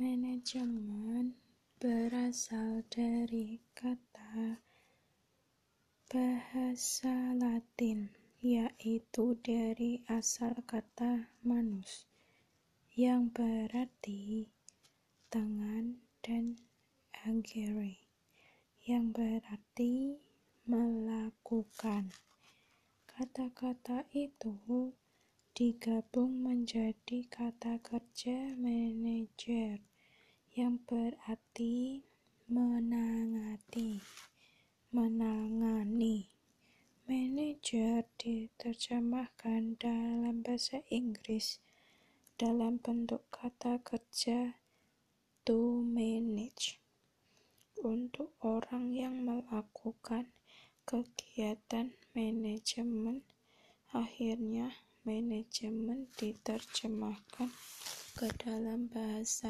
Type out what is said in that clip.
Manajemen berasal dari kata bahasa Latin, yaitu dari asal kata "manus", yang berarti tangan, dan "agere", yang berarti melakukan. Kata-kata itu digabung menjadi kata kerja manajer yang berarti menangani. Manajer diterjemahkan dalam bahasa Inggris dalam bentuk kata kerja to manage, untuk orang yang melakukan kegiatan manajemen. Akhirnya, manajemen diterjemahkan ke dalam bahasa